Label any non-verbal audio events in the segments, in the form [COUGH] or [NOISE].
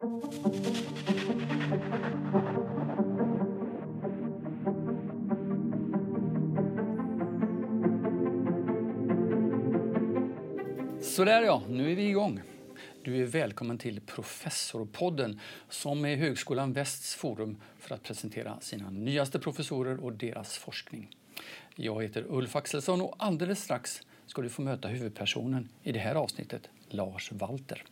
Sådär ja, nu är vi igång. Du är välkommen till Professorpodden som är Högskolan Västs forum för att presentera sina nyaste professorer och deras forskning. Jag heter Ulf Axelsson och alldeles strax ska du få möta huvudpersonen i det här avsnittet, Lars Walter.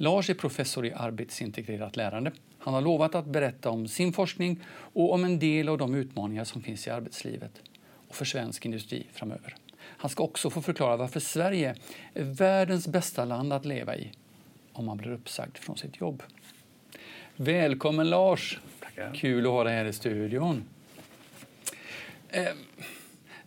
Lars är professor i arbetsintegrerat lärande. Han har lovat att berätta om sin forskning och om en del av de utmaningar som finns i arbetslivet och för svensk industri framöver. Han ska också få förklara varför Sverige är världens bästa land att leva i om man blir uppsagd från sitt jobb. Välkommen Lars! Tackar. Kul att ha dig här i studion. Eh,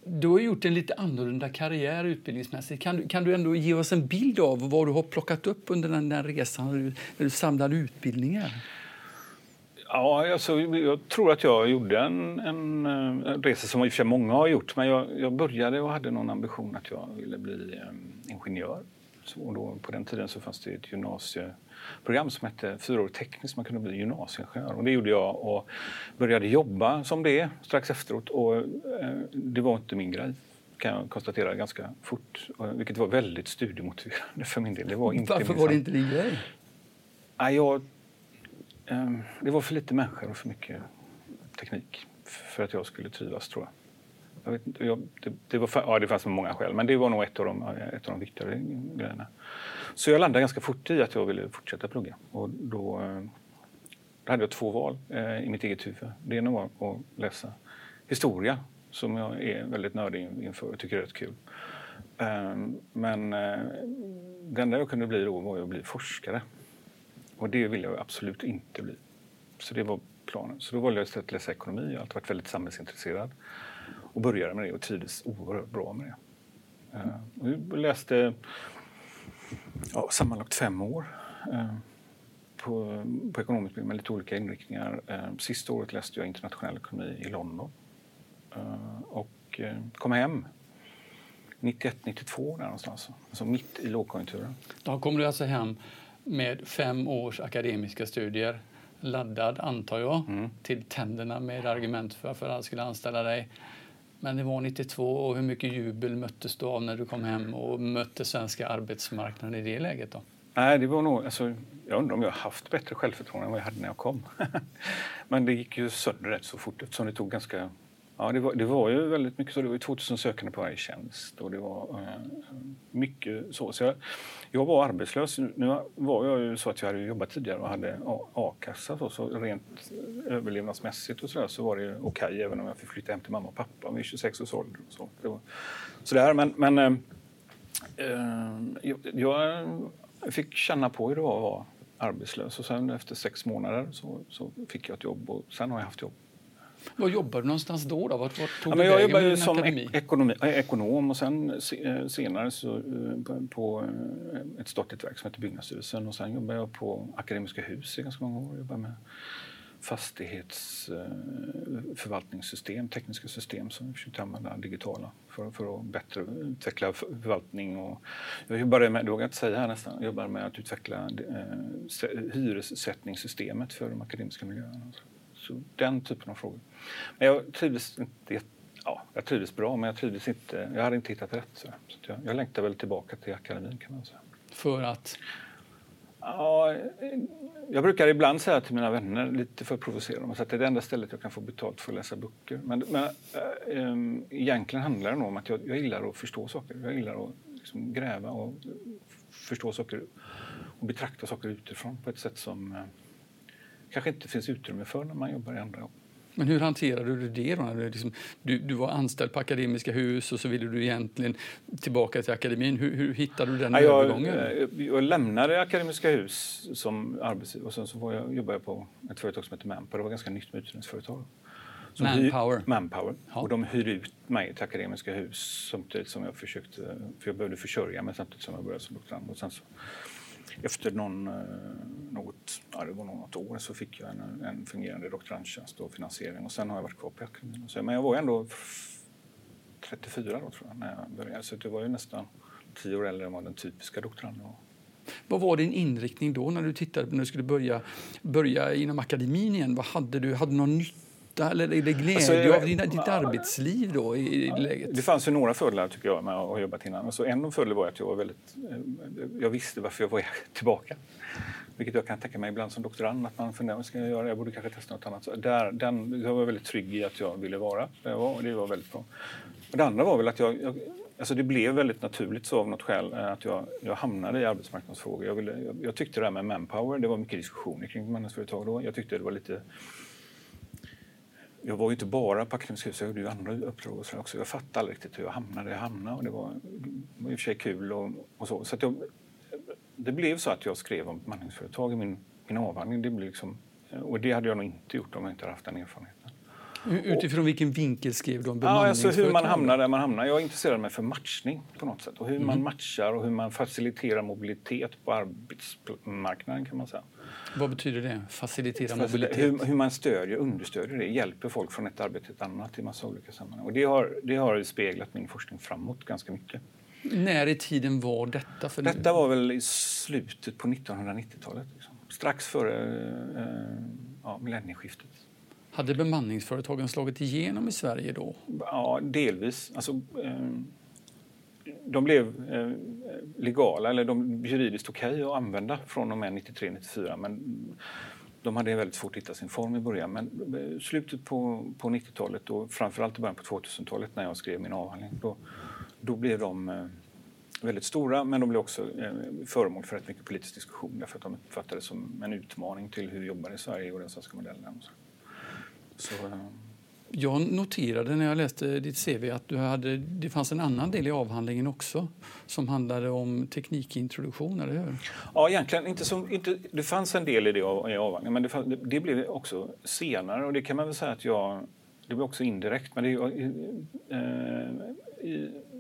du har gjort en lite annorlunda karriär utbildningsmässigt. Kan du, kan du ändå ge oss en bild av vad du har plockat upp under den där resan när du samlade utbildningar? Ja, alltså, jag tror att jag gjorde en, en, en resa som i och för sig många har gjort. Men jag, jag började och hade någon ambition att jag ville bli um, ingenjör. Så då, på den tiden så fanns det ett gymnasieprogram som hette fyraårig tekniskt. Man kunde bli gymnasieingenjör. Och det gjorde jag och började jobba som det strax efteråt. Och, eh, det var inte min grej kan jag konstatera ganska fort. Vilket var väldigt studiemotiverande för min del. Det var inte Varför var det inte din grej? Ja, jag Ehm, det var för lite människor och för mycket teknik för att jag skulle trivas, tror jag. jag, vet, jag det, det, var, ja, det fanns många skäl, men det var nog ett av de, ett av de viktigare grejerna. Så jag landade ganska fort i att jag ville fortsätta plugga. Och då, då hade jag två val eh, i mitt eget huvud. Det ena var att läsa historia, som jag är väldigt nördig inför och tycker är rätt kul. Ehm, men eh, det enda jag kunde bli då var att bli forskare. Och det ville jag absolut inte bli. Så det var planen. Så då valde jag istället att läsa ekonomi. Jag har alltid varit väldigt samhällsintresserad. Och började med det och trivdes oerhört bra med det. Ehm, jag läste ja, sammanlagt fem år uh, på, på ekonomisk med lite olika inriktningar. Uh, sista året läste jag internationell ekonomi i London. och kom hem 91, 92 där någonstans. Alltså mitt i lågkonjunkturen. Då kom du alltså hem med fem års akademiska studier laddad, antar jag, mm. till tänderna med argument för varför alla skulle anställa dig. Men det var 92 och hur mycket jubel möttes du av när du kom hem och mötte svenska arbetsmarknaden i det läget? då? Nej, det var nog, alltså, jag undrar om jag haft bättre självförtroende än vad jag hade när jag kom. [LAUGHS] Men det gick ju sönder rätt så fort eftersom det tog ganska Ja, det var, det var ju väldigt mycket så. Det var 2000 sökande på varje tjänst och det var eh, mycket så. så jag, jag, var arbetslös. Nu var jag ju så att jag hade jobbat tidigare och hade a-kassa så, så rent överlevnadsmässigt och så, där, så var det okej okay, även om jag fick flytta hem till mamma och pappa vid 26 års ålder. Och så. Det var, så där, men, men eh, eh jag, jag, fick känna på hur det var att vara arbetslös och sen efter sex månader så, så fick jag ett jobb och sen har jag haft jobb var jobbar du någonstans då? då? Vart, vart tog ja, men jag jobbade som ekonomi, ekonom och sen eh, senare så, eh, på ett statligt verk som heter Byggnadsstyrelsen och sen jobbade jag på Akademiska hus i ganska många år. Jag jobbade med fastighetsförvaltningssystem, tekniska system som vi försökte använda digitala för, för att bättre utveckla förvaltning. Och jag jobbade med, det inte säga här nästan, jag jobbade med att utveckla eh, hyressättningssystemet för de akademiska miljöerna. Så den typen av frågor. Men jag trivdes inte ja, jag trivdes bra, men jag trivdes inte. Jag hade inte hittat rätt. Så, så jag, jag längtar väl tillbaka till akademin kan man säga. För att? Ja, jag brukar ibland säga till mina vänner, lite för att provocera dem, att det är det enda stället jag kan få betalt för att läsa böcker. Men, men äh, egentligen handlar det nog om att jag, jag gillar att förstå saker. Jag gillar att liksom gräva och förstå saker och betrakta saker utifrån på ett sätt som äh, kanske inte finns utrymme för när man jobbar i andra jobb. Men hur hanterade du det då? Liksom, du, du, var anställd på Akademiska hus och så ville du egentligen tillbaka till akademin. Hur, hur hittade du den ja, jag, övergången? Eh, jag lämnade Akademiska hus som arbetsgivare och sen så var jag, jobbade jag på ett företag som heter Manpower. Det var ganska nytt med uthyrningsföretag. Manpower? Hyr, manpower. Ja. Och de hyrde ut mig till Akademiska hus samtidigt som jag försökte, för jag behövde försörja mig samtidigt som jag började som doktorand. Och sen så efter någon, eh, ja, det var något år så fick jag en, en fungerande doktorandtjänst och finansiering och sen har jag varit kvar på akademin. Men jag var ändå 34 då tror jag när jag började, så det var ju nästan tio år äldre än vad den typiska doktoranden var. Vad var din inriktning då när du tittade när du skulle börja, börja inom akademin igen? Vad hade du? Hade du någon nytta eller glädje alltså, av din, ditt arbetsliv då i, i läget? Det fanns ju några fördelar tycker jag med att ha jobbat innan. Alltså, en av fördelarna var att jag var väldigt, eh, jag visste varför jag var [LAUGHS] tillbaka. Vilket jag kan tänka mig ibland som doktorand att man funderar, ska jag göra? Jag borde kanske testa något annat. Så där, den, jag var väldigt trygg i att jag ville vara där jag var och det var väldigt bra. Och det andra var väl att jag, jag Alltså det blev väldigt naturligt så av något skäl eh, att jag, jag hamnade i arbetsmarknadsfrågor. Jag, ville, jag, jag, tyckte det här med manpower, det var mycket diskussioner kring bemanningsföretag då. Jag tyckte det var lite... Jag var ju inte bara på Akademiska huset, jag gjorde ju andra uppdrag och så också. Jag fattade aldrig riktigt hur jag hamnade där jag hamnade och det var, det var i och för sig kul och, och så. så jag, det blev så att jag skrev om bemanningsföretag i min, min avhandling. Det blev liksom, och det hade jag nog inte gjort om jag inte haft den erfarenheten. Utifrån vilken vinkel skrev du om ja, alltså hur man hamnar där man hamnar. Jag intresserar mig för matchning på något sätt. Och hur mm. man matchar och hur man faciliterar mobilitet på arbetsmarknaden kan man säga. Vad betyder det? Facilitera mobilitet? Hur, hur, man stödjer, understödjer det, hjälper folk från ett arbete till ett annat i massa olika sammanhang. Och det har, det har speglat min forskning framåt ganska mycket. När i tiden var detta? För detta var väl i slutet på 1990-talet. Liksom. Strax före eh, ja, millennieskiftet. Hade bemanningsföretagen slagit igenom i Sverige då? Ja, delvis. Alltså, eh, de blev eh, legala, eller de juridiskt okej okay att använda från och med 93-94 men de hade väldigt svårt att hitta sin form i början. Men eh, slutet på, på 90-talet och framförallt i början på 2000-talet när jag skrev min avhandling då, då blev de väldigt stora men de blev också föremål för rätt mycket politisk diskussion därför att de uppfattades som en utmaning till hur vi jobbar i Sverige och den svenska modellen. Så, eh, jag noterade när jag läste ditt CV att du hade, det fanns en annan del i avhandlingen också som handlade om teknikintroduktion, eller hur? Ja, egentligen inte som, inte, det fanns en del i det i avhandlingen men det, fanns, det, det, blev också senare och det kan man väl säga att jag, det blev också indirekt men det, eh,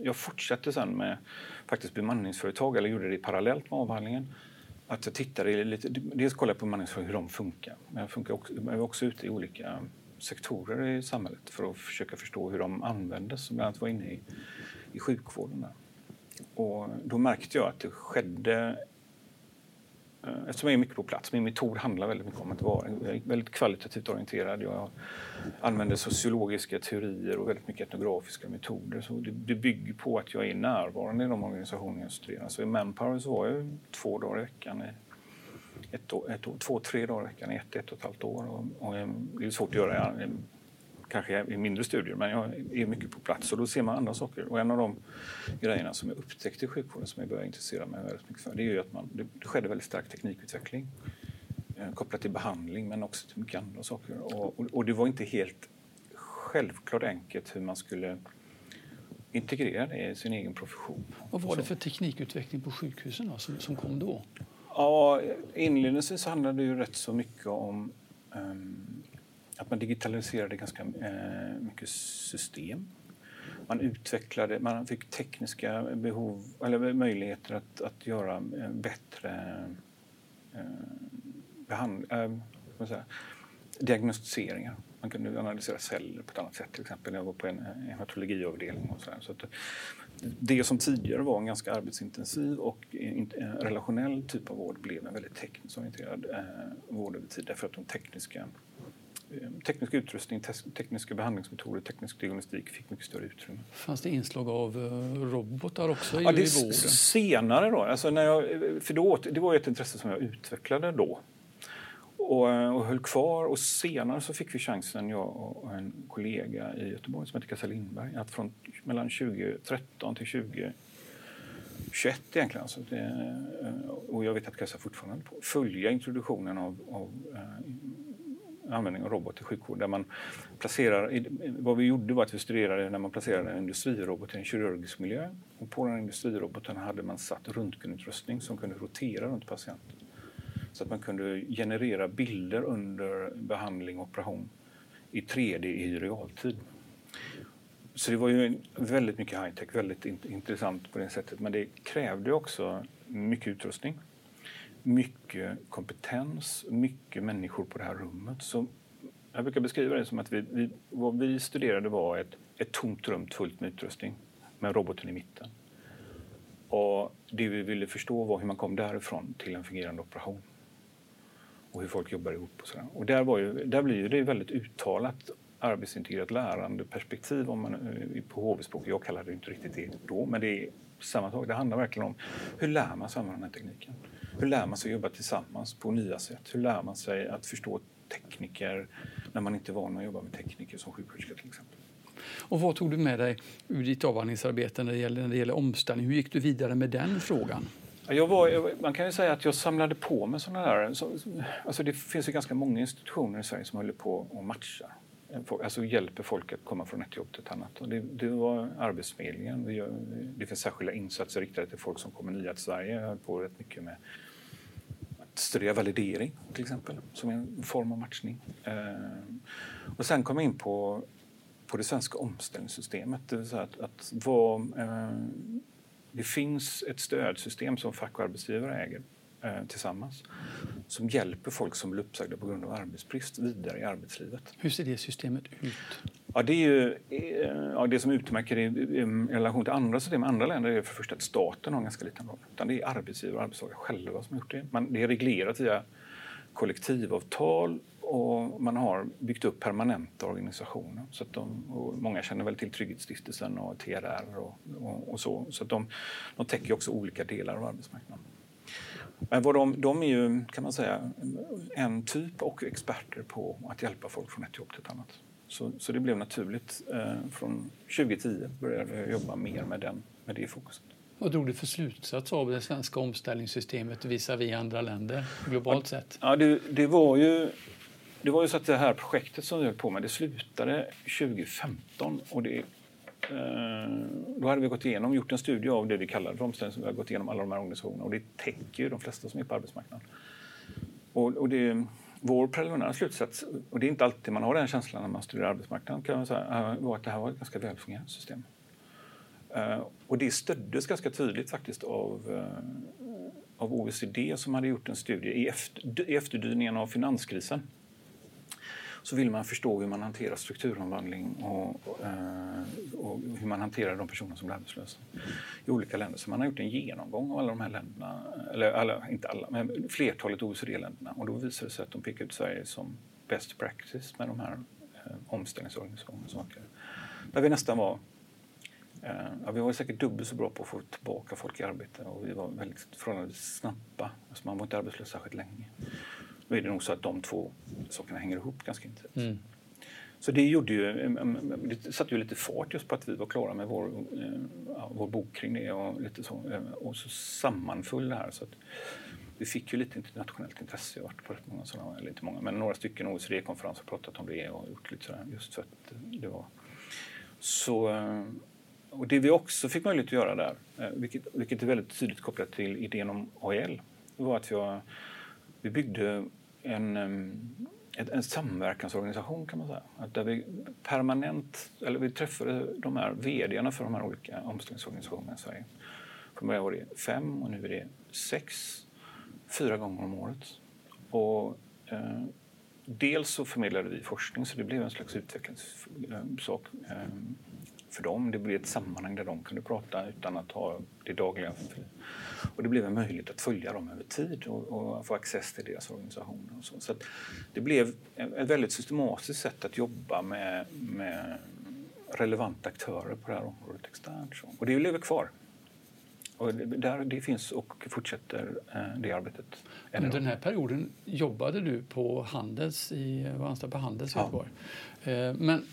jag fortsatte sen med faktiskt bemanningsföretag eller gjorde det parallellt med avhandlingen. Att jag tittade lite, dels kollade jag på bemanningsföretag hur de funkar men jag, funkar också, jag var också ute i olika sektorer i samhället för att försöka förstå hur de användes. Bland annat var inne i, i sjukvården. Där. Och då märkte jag att det skedde Eh, eftersom jag är mycket på plats, min metod handlar väldigt mycket om att vara väldigt kvalitativt orienterad. Jag använder sociologiska teorier och väldigt mycket etnografiska metoder. Så det, det bygger på att jag är närvarande i de organisationer jag studerar. Så i Manpower så var jag två dagar i veckan ett, ett år, två, tre dagar i veckan i ett, ett och ett halvt år. Och, och eh, det är svårt att göra kanske i mindre studier, men jag är mycket på plats och då ser man andra saker. Och en av de grejerna som jag upptäckte i sjukvården som jag började intressera mig väldigt mycket för, det är ju att man, det, skedde väldigt stark teknikutveckling eh, kopplat till behandling men också till mycket andra saker. Och, och, och, det var inte helt självklart enkelt hur man skulle integrera det i sin egen profession. Vad var det för teknikutveckling på sjukhusen då, som, som kom då? Ja, inledningsvis handlade det ju rätt så mycket om um, att man digitaliserade ganska eh, mycket system. Man utvecklade, man fick tekniska behov, eller möjligheter att, att göra eh, bättre eh, behand, eh, diagnostiseringar. Man kunde analysera celler på ett annat sätt till exempel. Jag var på en hematologiavdelning och så, så att, det som tidigare var en ganska arbetsintensiv och relationell typ av vård blev en väldigt tekniskt orienterad eh, vård över tid därför att de tekniska teknisk utrustning, tekniska behandlingsmetoder, teknisk diagnostik fick mycket större utrymme. Fanns det inslag av eh, robotar också i, ja, det i vården? Senare då, alltså när jag, för då, det var ett intresse som jag utvecklade då och, och höll kvar. Och senare så fick vi chansen, jag och en kollega i Göteborg som heter Kassa Lindberg, att från mellan 2013 till 2021 egentligen, alltså det, och jag vet att Kassa fortfarande på, följa introduktionen av, av eh, användning av robot i sjukvård. Där man placerar, vad vi gjorde var att vi studerade när man placerade en industrirobot i en kirurgisk miljö. Och på den industriroboten hade man satt röntgenutrustning som kunde rotera runt patienten. Så att man kunde generera bilder under behandling och operation i 3D i realtid. Så det var ju väldigt mycket high-tech, väldigt intressant på det sättet. Men det krävde också mycket utrustning, mycket kompetens, mycket människor på det här rummet. Så jag brukar beskriva det som att vi, vi, vad vi studerade var ett, ett tomt rum fullt med utrustning med roboten i mitten. Och det vi ville förstå var hur man kom därifrån till en fungerande operation. Och hur folk jobbar ihop och sådär. Och där, var ju, där blir det väldigt uttalat arbetsintegrerat lärandeperspektiv om man, eh, på HV-språk. Jag kallade det inte riktigt det då, men det är samma sak. Det handlar verkligen om hur lär man sig använda den här tekniken? Hur lär man sig jobba tillsammans på nya sätt? Hur lär man sig att förstå tekniker när man inte är van att jobba med tekniker som sjuksköterska till exempel? Och vad tog du med dig ur ditt avhandlingsarbete när det gäller, när det gäller omställning? Hur gick du vidare med den frågan? Var, man kan ju säga att jag samlade på mig sådana där... Så, alltså det finns ju ganska många institutioner i Sverige som håller på och matchar. Alltså hjälper folk att komma från ett jobb till ett annat. Och det, det var Arbetsförmedlingen. Vi gör, det finns särskilda insatser riktade till folk som kommer nya till Sverige. Jag höll på rätt mycket med att studera validering till exempel, som en form av matchning. Eh, och sen kom jag in på på det svenska omställningssystemet. Det, vill säga att, att vad, eh, det finns ett stödsystem som fack och arbetsgivare äger eh, tillsammans som hjälper folk som blir uppsagda på grund av arbetsbrist vidare i arbetslivet. Hur ser det systemet ut? Ja, det, är ju, eh, ja, det som utmärker det i relation till andra system andra länder är för första att staten har en ganska liten roll. Utan det är arbetsgivare och arbetstagare själva som har gjort det. Man, det är reglerat via kollektivavtal och man har byggt upp permanenta organisationer. Så att de, många känner väl till Trygghetsstiftelsen och TRR och, och, och, så. Så att de, de täcker också olika delar av arbetsmarknaden. Men vad de, de är ju, kan man säga, en typ och experter på att hjälpa folk från ett jobb till ett annat. Så, så det blev naturligt. Eh, från 2010 började jag jobba mer med, den, med det fokuset. Vad drog du för slutsats av det svenska omställningssystemet visavi andra länder globalt sett? Ja, det, det, var ju, det var ju så att det här projektet som vi höll på med, det slutade 2015 och det Eh, då hade vi gått igenom, gjort en studie av det vi kallade för omställning, vi har gått igenom alla de här organisationerna och det täcker ju de flesta som är på arbetsmarknaden. Och, och det, vår preliminära slutsats, och det är inte alltid man har den känslan när man studerar arbetsmarknaden, kan man säga, eh, var att det här var ett ganska välfungerande system. Eh, och det stöddes ganska tydligt faktiskt av, av OECD som hade gjort en studie i, efter, i efterdyningarna av finanskrisen. Så vill man förstå hur man hanterar strukturomvandling och, eh, och hur man hanterar de personer som blir arbetslösa i olika länder. Så man har gjort en genomgång av alla de här länderna, eller alla, inte alla, men flertalet OECD-länderna. Och då visar det sig att de pekar ut Sverige som best practice med de här eh, omställningsorganisationerna. Där vi nästan var eh, ja, vi var säkert dubbelt så bra på att få tillbaka folk i arbete och vi var väldigt förhållandevis snabba. Alltså man var inte arbetslös särskilt länge. Nu är det nog så att de två sakerna hänger ihop ganska intensivt. Mm. Så det, gjorde ju, det satte ju lite fart just på att vi var klara med vår, eh, vår bok kring det och, lite så, eh, och så sammanföll det här. Så att vi fick ju lite internationellt intresse. Jag har varit på rätt många sådana, eller inte många, men några stycken OECD-konferenser och pratat om det och gjort lite sådär just för att det var så och det vi också fick möjlighet att göra där, eh, vilket, vilket är väldigt tydligt kopplat till idén om AL, var att vi, vi byggde en, en samverkansorganisation kan man säga. Där vi permanent, eller vi träffade de här vdarna för de här olika omställningsorganisationerna i Sverige. Från början var det fem och nu är det sex, fyra gånger om året. Och, eh, dels så förmedlade vi forskning så det blev en slags utvecklingssak. Eh, för dem. Det blev ett sammanhang där de kunde prata utan att ha det dagliga. Och det blev en möjlighet att följa dem över tid och, och få access till deras organisationer. Och så. så det blev ett väldigt systematiskt sätt att jobba med, med relevanta aktörer på det här området externt. Och det lever kvar. Och det, där, det finns och fortsätter eh, det arbetet. Under den här perioden jobbade du på Handels i, var anställd på Handels i ja. Göteborg. Eh, men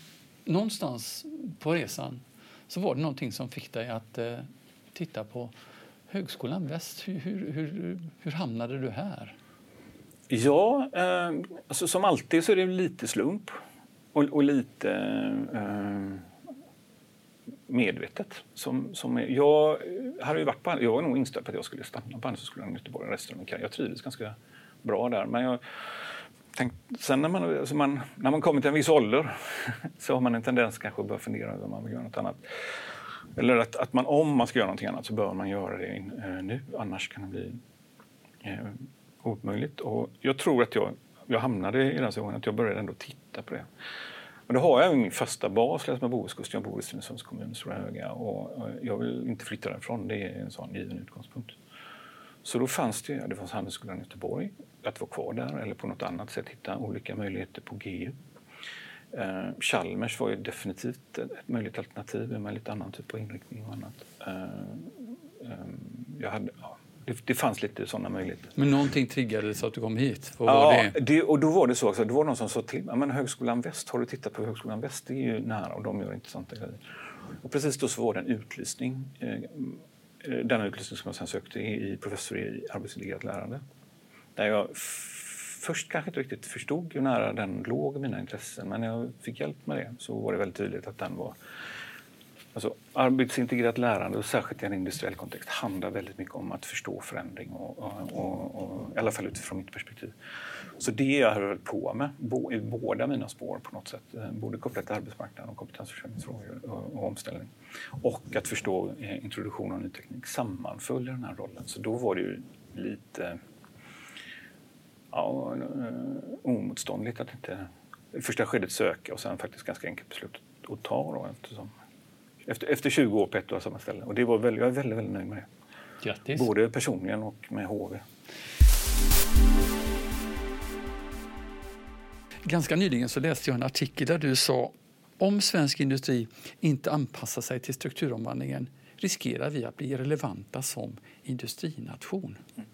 någonstans på resan så var det någonting som fick dig att eh, titta på Högskolan Väst. Hur, hur, hur, hur hamnade du här? Ja, eh, alltså, som alltid så är det lite slump och, och lite eh, medvetet. Som, som är, jag, hade ju varit på, jag var nog inställd på att jag skulle stanna på Handelshögskolan i Göteborg resten av min karriär. Jag trivdes ganska bra där. Men jag, tänkt, sen när man, alltså man, när man kommer till en viss ålder [LAUGHS] så har man en tendens kanske att börja fundera över om man vill göra något annat. Eller att, att man, om man ska göra något annat så bör man göra det eh, nu, annars kan det bli eh, omöjligt. Och jag tror att jag, jag hamnade i den situationen att jag började ändå titta på det. Och då har jag min fasta bas längs med Bohuskusten. Jag bor i Stenungsunds kommun, Stora Höga. Och eh, jag vill inte flytta därifrån. Det är en sån given utgångspunkt. Så då fanns det, det fanns Handelsskolan i Göteborg, att vara kvar där eller på något annat sätt hitta olika möjligheter på GU. Eh, Chalmers var ju definitivt ett möjligt alternativ med lite annan typ av inriktning och annat. Eh, eh, jag hade, ja, det, det, fanns lite sådana möjligheter. Men någonting triggade så att du kom hit? Vad ja, var det? det? och då var det så också. Det var någon som sa till mig, men Högskolan Väst, har du tittat på Högskolan Väst? Det är ju nära och de gör intressanta grejer. Och precis då så var det en utlysning. Eh, eh, denna utlysning som jag sen sökte i professor i arbetsintegrerat lärande. Där jag först kanske inte riktigt förstod hur nära den låg mina intressen, men när jag fick hjälp med det så var det väldigt tydligt att den var Alltså, arbetsintegrerat lärande, och särskilt i en industriell kontext, handlar väldigt mycket om att förstå förändring, och, och, och, och i alla fall utifrån mitt perspektiv. Så det jag höll på med i båda mina spår på något sätt, eh, både kopplat till arbetsmarknaden och kompetensförsörjningsfrågor och, och omställning. Och att förstå eh, introduktion av ny teknik sammanföll i den här rollen. Så då var det ju lite ja, eh, omotståndligt att inte i första skedet söka och sen faktiskt ganska enkelt beslut att ta då, eftersom efter, efter 20 år på ett och samma ställe. Och det var väldigt, jag är väldigt, väldigt nöjd med det. Grattis. Både personligen och med HV. Ganska nyligen så läste jag en artikel där du sa om svensk industri inte anpassar sig till strukturomvandlingen riskerar vi att bli relevanta som industrination. Mm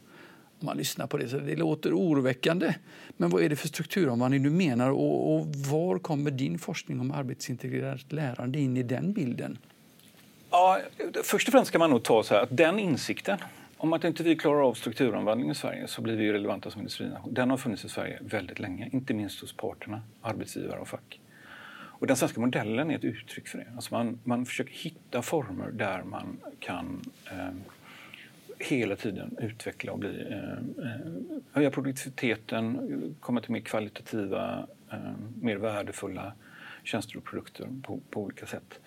om man lyssnar på det. Så det låter oroväckande. Men vad är det för strukturomvandling du menar och, och var kommer din forskning om arbetsintegrerat lärande in i den bilden? Ja, först och främst ska man nog ta så här att den insikten om att inte vi klarar av strukturomvandling i Sverige så blir vi relevanta som industrination. Den har funnits i Sverige väldigt länge, inte minst hos parterna, arbetsgivare och fack. Och den svenska modellen är ett uttryck för det. Alltså man, man försöker hitta former där man kan eh, hela tiden utveckla och bli, eh, eh, höja produktiviteten, komma till mer kvalitativa, eh, mer värdefulla tjänster och produkter på, på olika sätt.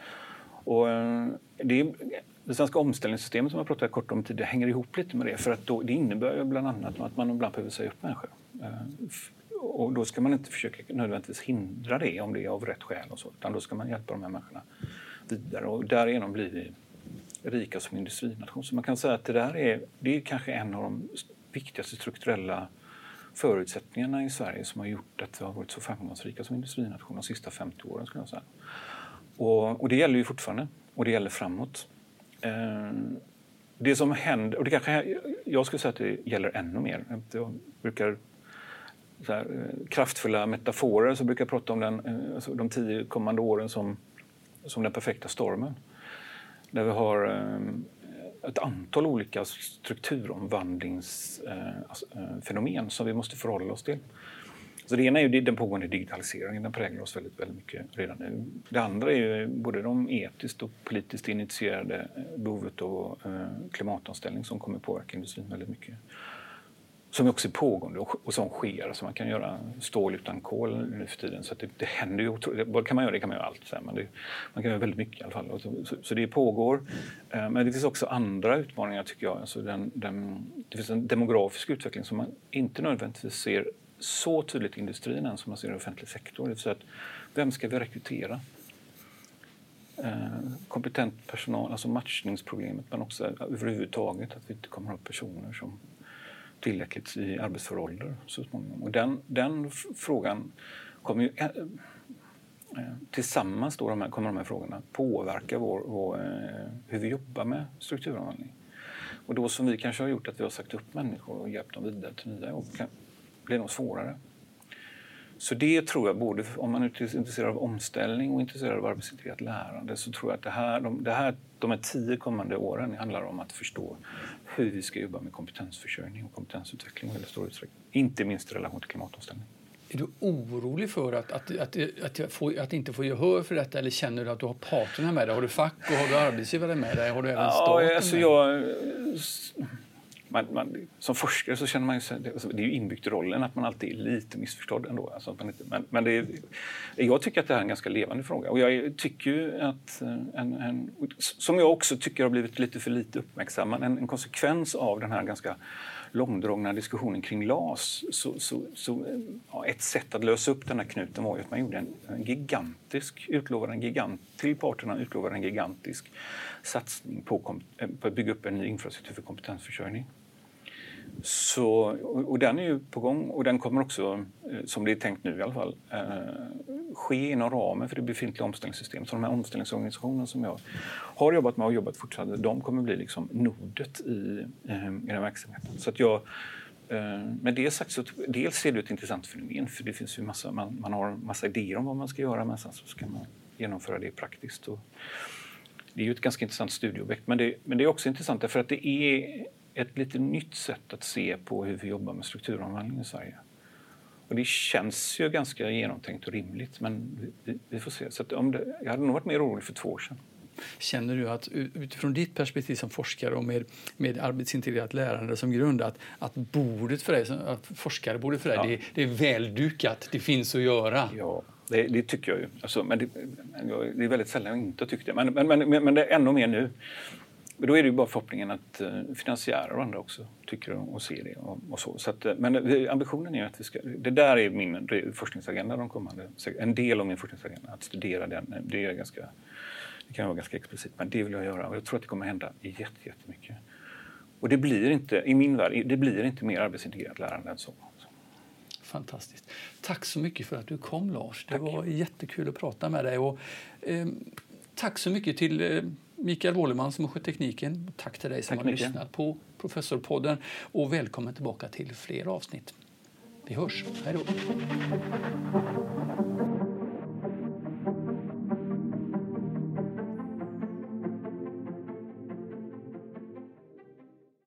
Och, eh, det, det svenska omställningssystemet som jag pratade kort om tidigare hänger ihop lite med det. För att då, det innebär bland annat att man ibland behöver säga upp människor. Eh, och då ska man inte försöka nödvändigtvis hindra det om det är av rätt skäl. Och så, utan då ska man hjälpa de här människorna vidare. Och därigenom blir vi rika som industrination. Så man kan säga att det där är, det är kanske en av de viktigaste strukturella förutsättningarna i Sverige som har gjort att vi har varit så framgångsrika som industrination de sista 50 åren. Skulle jag säga. Och, och det gäller ju fortfarande och det gäller framåt. Eh, det som händer, och det kanske, jag skulle säga att det gäller ännu mer. Jag brukar så här, eh, kraftfulla metaforer så brukar jag prata om den, eh, alltså de tio kommande åren som, som den perfekta stormen. Där vi har eh, ett antal olika strukturomvandlingsfenomen eh, alltså, eh, som vi måste förhålla oss till. Så det ena är ju den pågående digitaliseringen, den präglar oss väldigt, väldigt mycket redan nu. Det andra är ju både de etiskt och politiskt initierade behovet av klimatomställning som kommer påverka industrin väldigt mycket som också är pågående och, som sker. Så man kan göra stål utan kol nu för tiden. Så det, det händer ju otroligt. Vad kan man göra? Det kan man göra allt. Men det, man kan göra väldigt mycket i alla fall. Så, så, så det pågår. Eh, men det finns också andra utmaningar tycker jag. Alltså den, den, det finns en demografisk utveckling som man inte nödvändigtvis ser så tydligt i industrin än som man ser i offentlig sektor. Det att vem ska vi rekrytera? Eh, kompetent personal, alltså matchningsproblemet men också överhuvudtaget att vi inte kommer att ha personer som tillräckligt i arbetsför ålder så småningom. Och den, den frågan kommer ju... Eh, eh, tillsammans då de här, kommer de här frågorna påverka vår, vår, eh, hur vi jobbar med strukturomvandling. Och då som vi kanske har gjort att vi har sagt upp människor och hjälpt dem vidare till nya jobb blir blir nog svårare. Så det tror jag, både om man är intresserad av omställning och intresserad av arbetsintegrerat lärande, så tror jag att det här, de, det här, de här tio kommande åren handlar om att förstå hur vi ska jobba med kompetensförsörjning och kompetensutveckling i väldigt stor utsträckning. Inte minst i relation till klimatomställning. Är du orolig för att, att, att, att, få, att inte få gehör för detta eller känner du att du har parterna med dig? Har du fack och har du arbetsgivare med dig? Har du även staten ja, alltså jag, man, man, som forskare så känner man ju sig, alltså det är ju inbyggt i rollen att man alltid är lite missförstådd ändå. Alltså man inte, men men det jag tycker att det här är en ganska levande fråga och jag tycker ju att eh, en, en som jag också tycker har blivit lite för lite uppmärksammad, en, en konsekvens av den här ganska långdragna diskussionen kring LAS så, så, så eh, ja, ett sätt att lösa upp den här knuten var ju att man gjorde en, en gigantisk, utlovade en gigant, till parterna utlovade en gigantisk satsning på, eh, på att bygga upp en ny infrastruktur för kompetensförsörjning. Så, och, den är ju på gång och den kommer också, eh, som det är tänkt nu i alla fall, eh, ske inom ramen för det befintliga omställningssystemet. Så de här omställningsorganisationerna som jag har jobbat med och jobbat fortsatt, de kommer bli liksom nodet i, eh, i den verksamheten. Så att jag, eh, med det sagt så dels är det ett intressant fenomen för det finns ju massa, man, man har massa idéer om vad man ska göra men sen så ska man genomföra det praktiskt. Och det är ju ett ganska intressant studieobjekt men det, men det är också intressant därför att det är ett lite nytt sätt att se på hur vi jobbar med strukturomvandling i Sverige. Och det känns ju ganska genomtänkt och rimligt, men vi, vi får se. Så om det, jag hade nog varit mer orolig för två år sedan. Känner du att utifrån ditt perspektiv som forskare och med, med arbetsintegrerat lärande som grund att, att bordet för dig, att forskarbordet för dig, ja. det, det, är väldukat, det finns att göra? Ja, det, det tycker jag ju. Alltså, men det, det, är väldigt sällan jag inte tyckt det. Men, men, men, men det är ännu mer nu. Men då är det ju bara förhoppningen att eh, finansiärer och andra också tycker och ser det. Och, och så. så att, eh, men eh, ambitionen är att vi ska... Det där är min forskningsagenda de kommande... En del av min forskningsagenda, att studera den. Det, är ganska, det kan vara ganska explicit, men det vill jag göra. Och jag tror att det kommer hända jättemycket. Och det blir inte, i min värld, det blir inte mer arbetsintegrerat lärande än så. Fantastiskt. Tack så mycket för att du kom, Lars. Det tack. var jättekul att prata med dig. Och, eh, tack så mycket till eh, Mikael Wåleman som har skött tekniken. Tack till dig som Tack har mycket. lyssnat på Professorpodden och välkommen tillbaka till fler avsnitt. Vi hörs. Hej då.